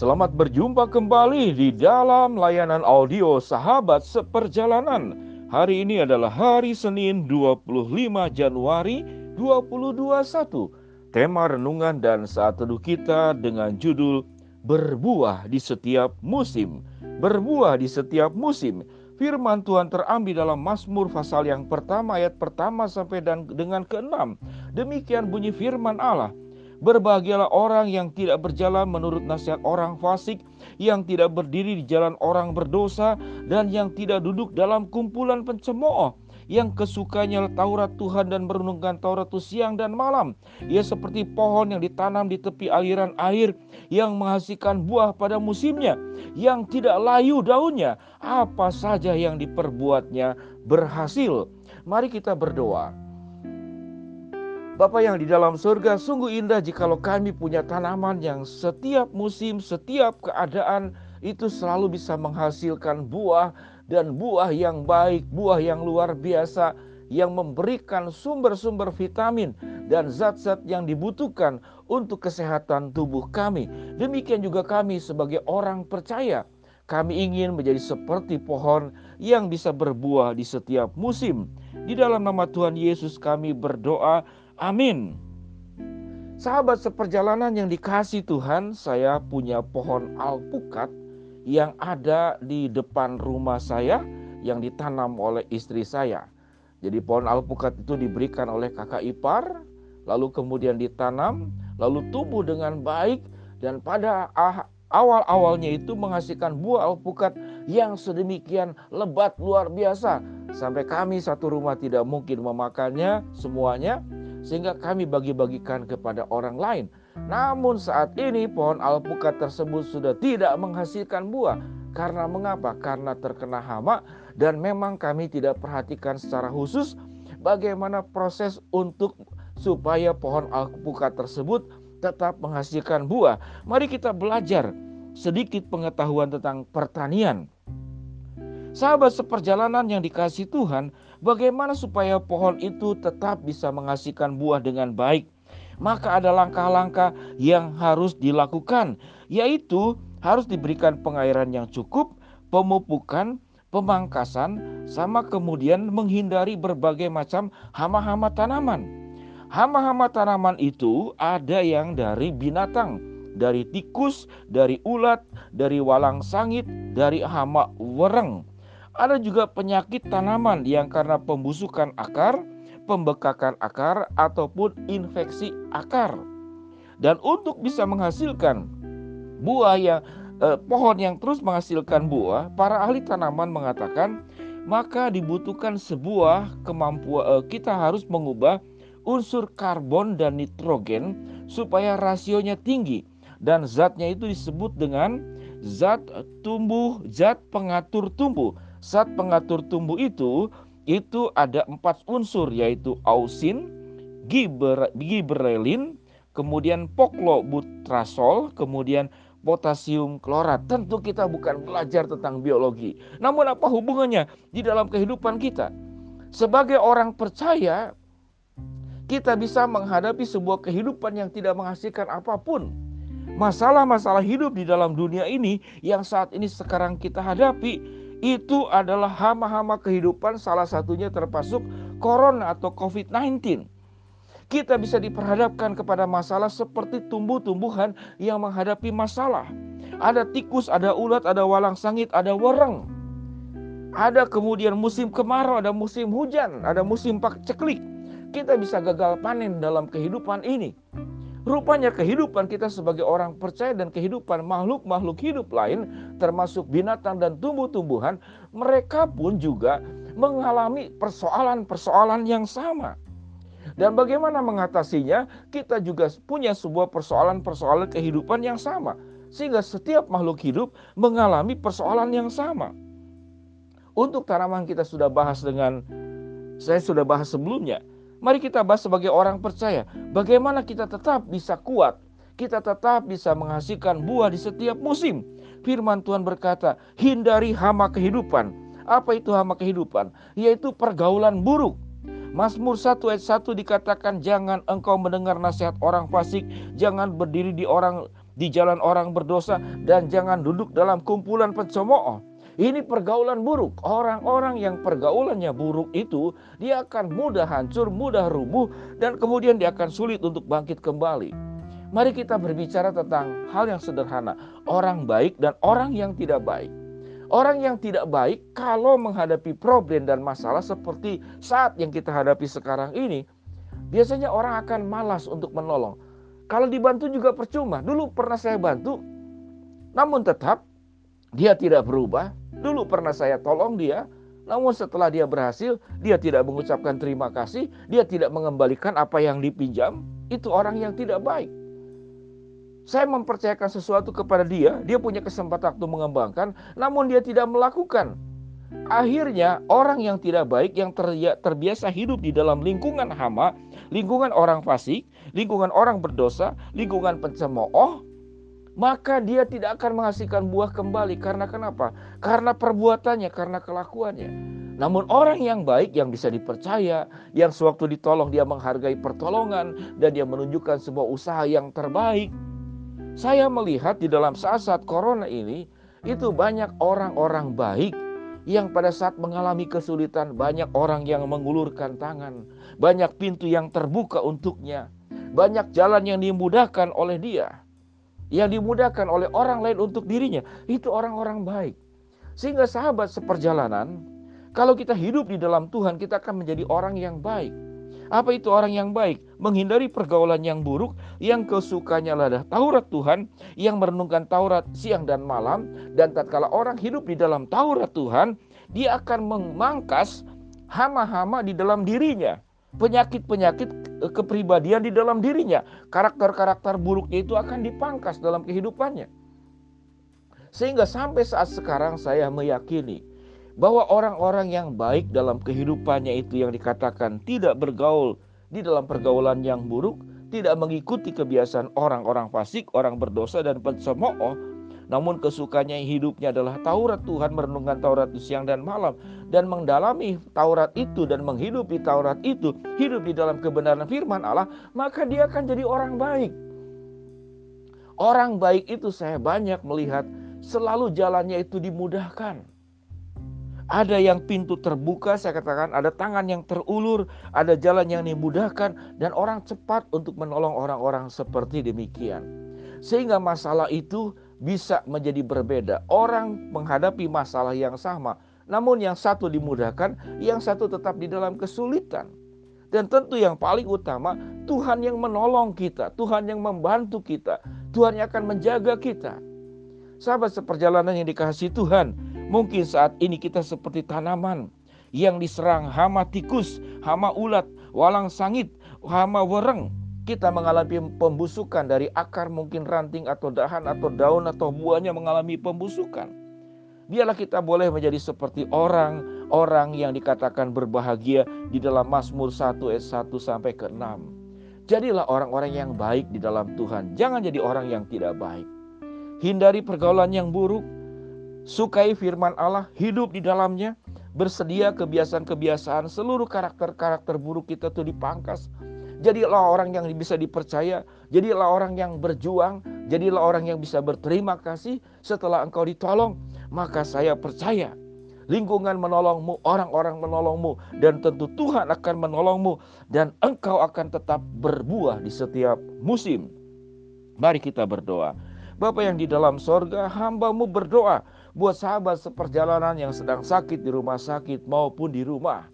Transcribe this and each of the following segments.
Selamat berjumpa kembali di dalam layanan audio Sahabat Seperjalanan. Hari ini adalah hari Senin 25 Januari 2021. Tema renungan dan saat teduh kita dengan judul Berbuah di setiap musim. Berbuah di setiap musim. Firman Tuhan terambil dalam Mazmur pasal yang pertama ayat pertama sampai dan dengan keenam. Demikian bunyi firman Allah. Berbahagialah orang yang tidak berjalan menurut nasihat orang fasik, yang tidak berdiri di jalan orang berdosa, dan yang tidak duduk dalam kumpulan pencemooh, yang kesukanya Taurat Tuhan dan merenungkan Taurat itu siang dan malam. Ia seperti pohon yang ditanam di tepi aliran air, yang menghasilkan buah pada musimnya, yang tidak layu daunnya, apa saja yang diperbuatnya berhasil. Mari kita berdoa. Bapak yang di dalam surga, sungguh indah jikalau kami punya tanaman yang setiap musim, setiap keadaan itu selalu bisa menghasilkan buah dan buah yang baik, buah yang luar biasa yang memberikan sumber-sumber vitamin dan zat-zat yang dibutuhkan untuk kesehatan tubuh kami. Demikian juga kami sebagai orang percaya. Kami ingin menjadi seperti pohon yang bisa berbuah di setiap musim. Di dalam nama Tuhan Yesus kami berdoa. Amin. Sahabat seperjalanan yang dikasih Tuhan, saya punya pohon alpukat yang ada di depan rumah saya yang ditanam oleh istri saya. Jadi pohon alpukat itu diberikan oleh kakak ipar, lalu kemudian ditanam, lalu tumbuh dengan baik dan pada ah, awal-awalnya itu menghasilkan buah alpukat yang sedemikian lebat luar biasa sampai kami satu rumah tidak mungkin memakannya semuanya sehingga kami bagi-bagikan kepada orang lain. Namun saat ini pohon alpukat tersebut sudah tidak menghasilkan buah. Karena mengapa? Karena terkena hama dan memang kami tidak perhatikan secara khusus bagaimana proses untuk supaya pohon alpukat tersebut tetap menghasilkan buah. Mari kita belajar sedikit pengetahuan tentang pertanian. Sahabat seperjalanan yang dikasih Tuhan, bagaimana supaya pohon itu tetap bisa menghasilkan buah dengan baik? Maka ada langkah-langkah yang harus dilakukan, yaitu harus diberikan pengairan yang cukup, pemupukan, pemangkasan, sama kemudian menghindari berbagai macam hama-hama tanaman. Hama-hama tanaman itu ada yang dari binatang, dari tikus, dari ulat, dari walang sangit, dari hama wereng. Ada juga penyakit tanaman yang karena pembusukan akar, pembekakan akar, ataupun infeksi akar. Dan untuk bisa menghasilkan buah yang eh, pohon yang terus menghasilkan buah, para ahli tanaman mengatakan maka dibutuhkan sebuah kemampuan eh, kita harus mengubah unsur karbon dan nitrogen supaya rasionya tinggi dan zatnya itu disebut dengan zat tumbuh, zat pengatur tumbuh Zat pengatur tumbuh itu itu ada empat unsur yaitu ausin, giber, giberelin, kemudian poklobutrasol, kemudian potasium klorat. Tentu kita bukan belajar tentang biologi. Namun apa hubungannya di dalam kehidupan kita? Sebagai orang percaya, kita bisa menghadapi sebuah kehidupan yang tidak menghasilkan apa pun. Masalah-masalah hidup di dalam dunia ini yang saat ini sekarang kita hadapi itu adalah hama-hama kehidupan salah satunya termasuk corona atau COVID-19. Kita bisa diperhadapkan kepada masalah seperti tumbuh-tumbuhan yang menghadapi masalah. Ada tikus, ada ulat, ada walang sangit, ada wereng. Ada kemudian musim kemarau, ada musim hujan, ada musim paceklik. Kita bisa gagal panen dalam kehidupan ini. Rupanya kehidupan kita sebagai orang percaya dan kehidupan makhluk-makhluk hidup lain termasuk binatang dan tumbuh-tumbuhan mereka pun juga mengalami persoalan-persoalan yang sama. Dan bagaimana mengatasinya? Kita juga punya sebuah persoalan-persoalan kehidupan yang sama. Sehingga setiap makhluk hidup mengalami persoalan yang sama. Untuk tanaman kita sudah bahas dengan saya sudah bahas sebelumnya Mari kita bahas sebagai orang percaya, bagaimana kita tetap bisa kuat, kita tetap bisa menghasilkan buah di setiap musim. Firman Tuhan berkata, hindari hama kehidupan. Apa itu hama kehidupan? Yaitu pergaulan buruk. Mazmur 1 ayat 1 dikatakan jangan engkau mendengar nasihat orang fasik, jangan berdiri di orang di jalan orang berdosa dan jangan duduk dalam kumpulan pencemooh. Ini pergaulan buruk. Orang-orang yang pergaulannya buruk itu dia akan mudah hancur, mudah rubuh dan kemudian dia akan sulit untuk bangkit kembali. Mari kita berbicara tentang hal yang sederhana, orang baik dan orang yang tidak baik. Orang yang tidak baik kalau menghadapi problem dan masalah seperti saat yang kita hadapi sekarang ini, biasanya orang akan malas untuk menolong. Kalau dibantu juga percuma. Dulu pernah saya bantu, namun tetap dia tidak berubah. Dulu pernah saya tolong dia, namun setelah dia berhasil, dia tidak mengucapkan terima kasih, dia tidak mengembalikan apa yang dipinjam. Itu orang yang tidak baik. Saya mempercayakan sesuatu kepada dia, dia punya kesempatan untuk mengembangkan, namun dia tidak melakukan. Akhirnya orang yang tidak baik yang terbiasa hidup di dalam lingkungan hama, lingkungan orang fasik, lingkungan orang berdosa, lingkungan pencemooh, maka dia tidak akan menghasilkan buah kembali karena kenapa? Karena perbuatannya, karena kelakuannya. Namun orang yang baik yang bisa dipercaya, yang sewaktu ditolong dia menghargai pertolongan dan dia menunjukkan sebuah usaha yang terbaik. Saya melihat di dalam saat-saat corona ini itu banyak orang-orang baik yang pada saat mengalami kesulitan banyak orang yang mengulurkan tangan, banyak pintu yang terbuka untuknya, banyak jalan yang dimudahkan oleh dia, yang dimudahkan oleh orang lain untuk dirinya. Itu orang-orang baik. Sehingga sahabat seperjalanan, kalau kita hidup di dalam Tuhan, kita akan menjadi orang yang baik. Apa itu orang yang baik? Menghindari pergaulan yang buruk, yang kesukanya adalah Taurat Tuhan, yang merenungkan Taurat siang dan malam, dan tatkala orang hidup di dalam Taurat Tuhan, dia akan memangkas hama-hama di dalam dirinya, penyakit-penyakit kepribadian di dalam dirinya, karakter-karakter buruknya itu akan dipangkas dalam kehidupannya. Sehingga sampai saat sekarang saya meyakini bahwa orang-orang yang baik dalam kehidupannya itu yang dikatakan tidak bergaul di dalam pergaulan yang buruk, tidak mengikuti kebiasaan orang-orang fasik, orang berdosa dan pencemooh, namun kesukanya hidupnya adalah Taurat Tuhan merenungkan Taurat siang dan malam dan mendalami Taurat itu dan menghidupi Taurat itu, hidup di dalam kebenaran firman Allah, maka dia akan jadi orang baik. Orang baik itu saya banyak melihat selalu jalannya itu dimudahkan. Ada yang pintu terbuka, saya katakan ada tangan yang terulur, ada jalan yang dimudahkan dan orang cepat untuk menolong orang-orang seperti demikian. Sehingga masalah itu bisa menjadi berbeda. Orang menghadapi masalah yang sama, namun yang satu dimudahkan, yang satu tetap di dalam kesulitan. Dan tentu yang paling utama, Tuhan yang menolong kita, Tuhan yang membantu kita, Tuhan yang akan menjaga kita. Sahabat seperjalanan yang dikasih Tuhan, Mungkin saat ini kita seperti tanaman yang diserang hama tikus, hama ulat, walang sangit, hama wereng. Kita mengalami pembusukan dari akar mungkin ranting atau dahan atau daun atau buahnya mengalami pembusukan. Biarlah kita boleh menjadi seperti orang-orang yang dikatakan berbahagia di dalam Mazmur 1 ayat 1 sampai ke 6. Jadilah orang-orang yang baik di dalam Tuhan. Jangan jadi orang yang tidak baik. Hindari pergaulan yang buruk, sukai firman Allah, hidup di dalamnya, bersedia kebiasaan-kebiasaan seluruh karakter-karakter buruk kita itu dipangkas. Jadilah orang yang bisa dipercaya, jadilah orang yang berjuang, jadilah orang yang bisa berterima kasih setelah engkau ditolong. Maka saya percaya lingkungan menolongmu, orang-orang menolongmu, dan tentu Tuhan akan menolongmu, dan engkau akan tetap berbuah di setiap musim. Mari kita berdoa. Bapak yang di dalam sorga, hambamu berdoa buat sahabat seperjalanan yang sedang sakit di rumah sakit maupun di rumah.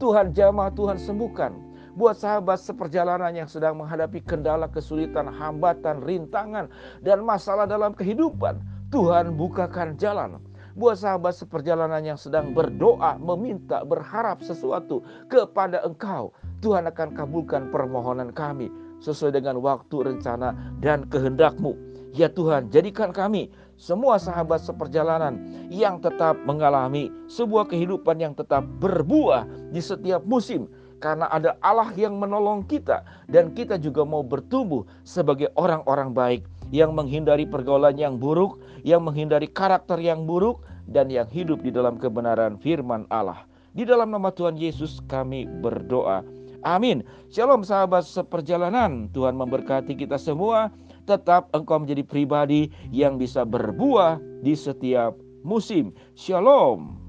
Tuhan jamah, Tuhan sembuhkan. Buat sahabat seperjalanan yang sedang menghadapi kendala, kesulitan, hambatan, rintangan, dan masalah dalam kehidupan, Tuhan bukakan jalan. Buat sahabat seperjalanan yang sedang berdoa, meminta, berharap sesuatu kepada Engkau, Tuhan akan kabulkan permohonan kami sesuai dengan waktu, rencana, dan kehendakmu. Ya Tuhan, jadikan kami semua sahabat seperjalanan yang tetap mengalami sebuah kehidupan yang tetap berbuah di setiap musim karena ada Allah yang menolong kita dan kita juga mau bertumbuh sebagai orang-orang baik yang menghindari pergaulan yang buruk, yang menghindari karakter yang buruk, dan yang hidup di dalam kebenaran firman Allah. Di dalam nama Tuhan Yesus kami berdoa. Amin. Shalom sahabat seperjalanan. Tuhan memberkati kita semua. Tetap engkau menjadi pribadi yang bisa berbuah di setiap musim. Shalom.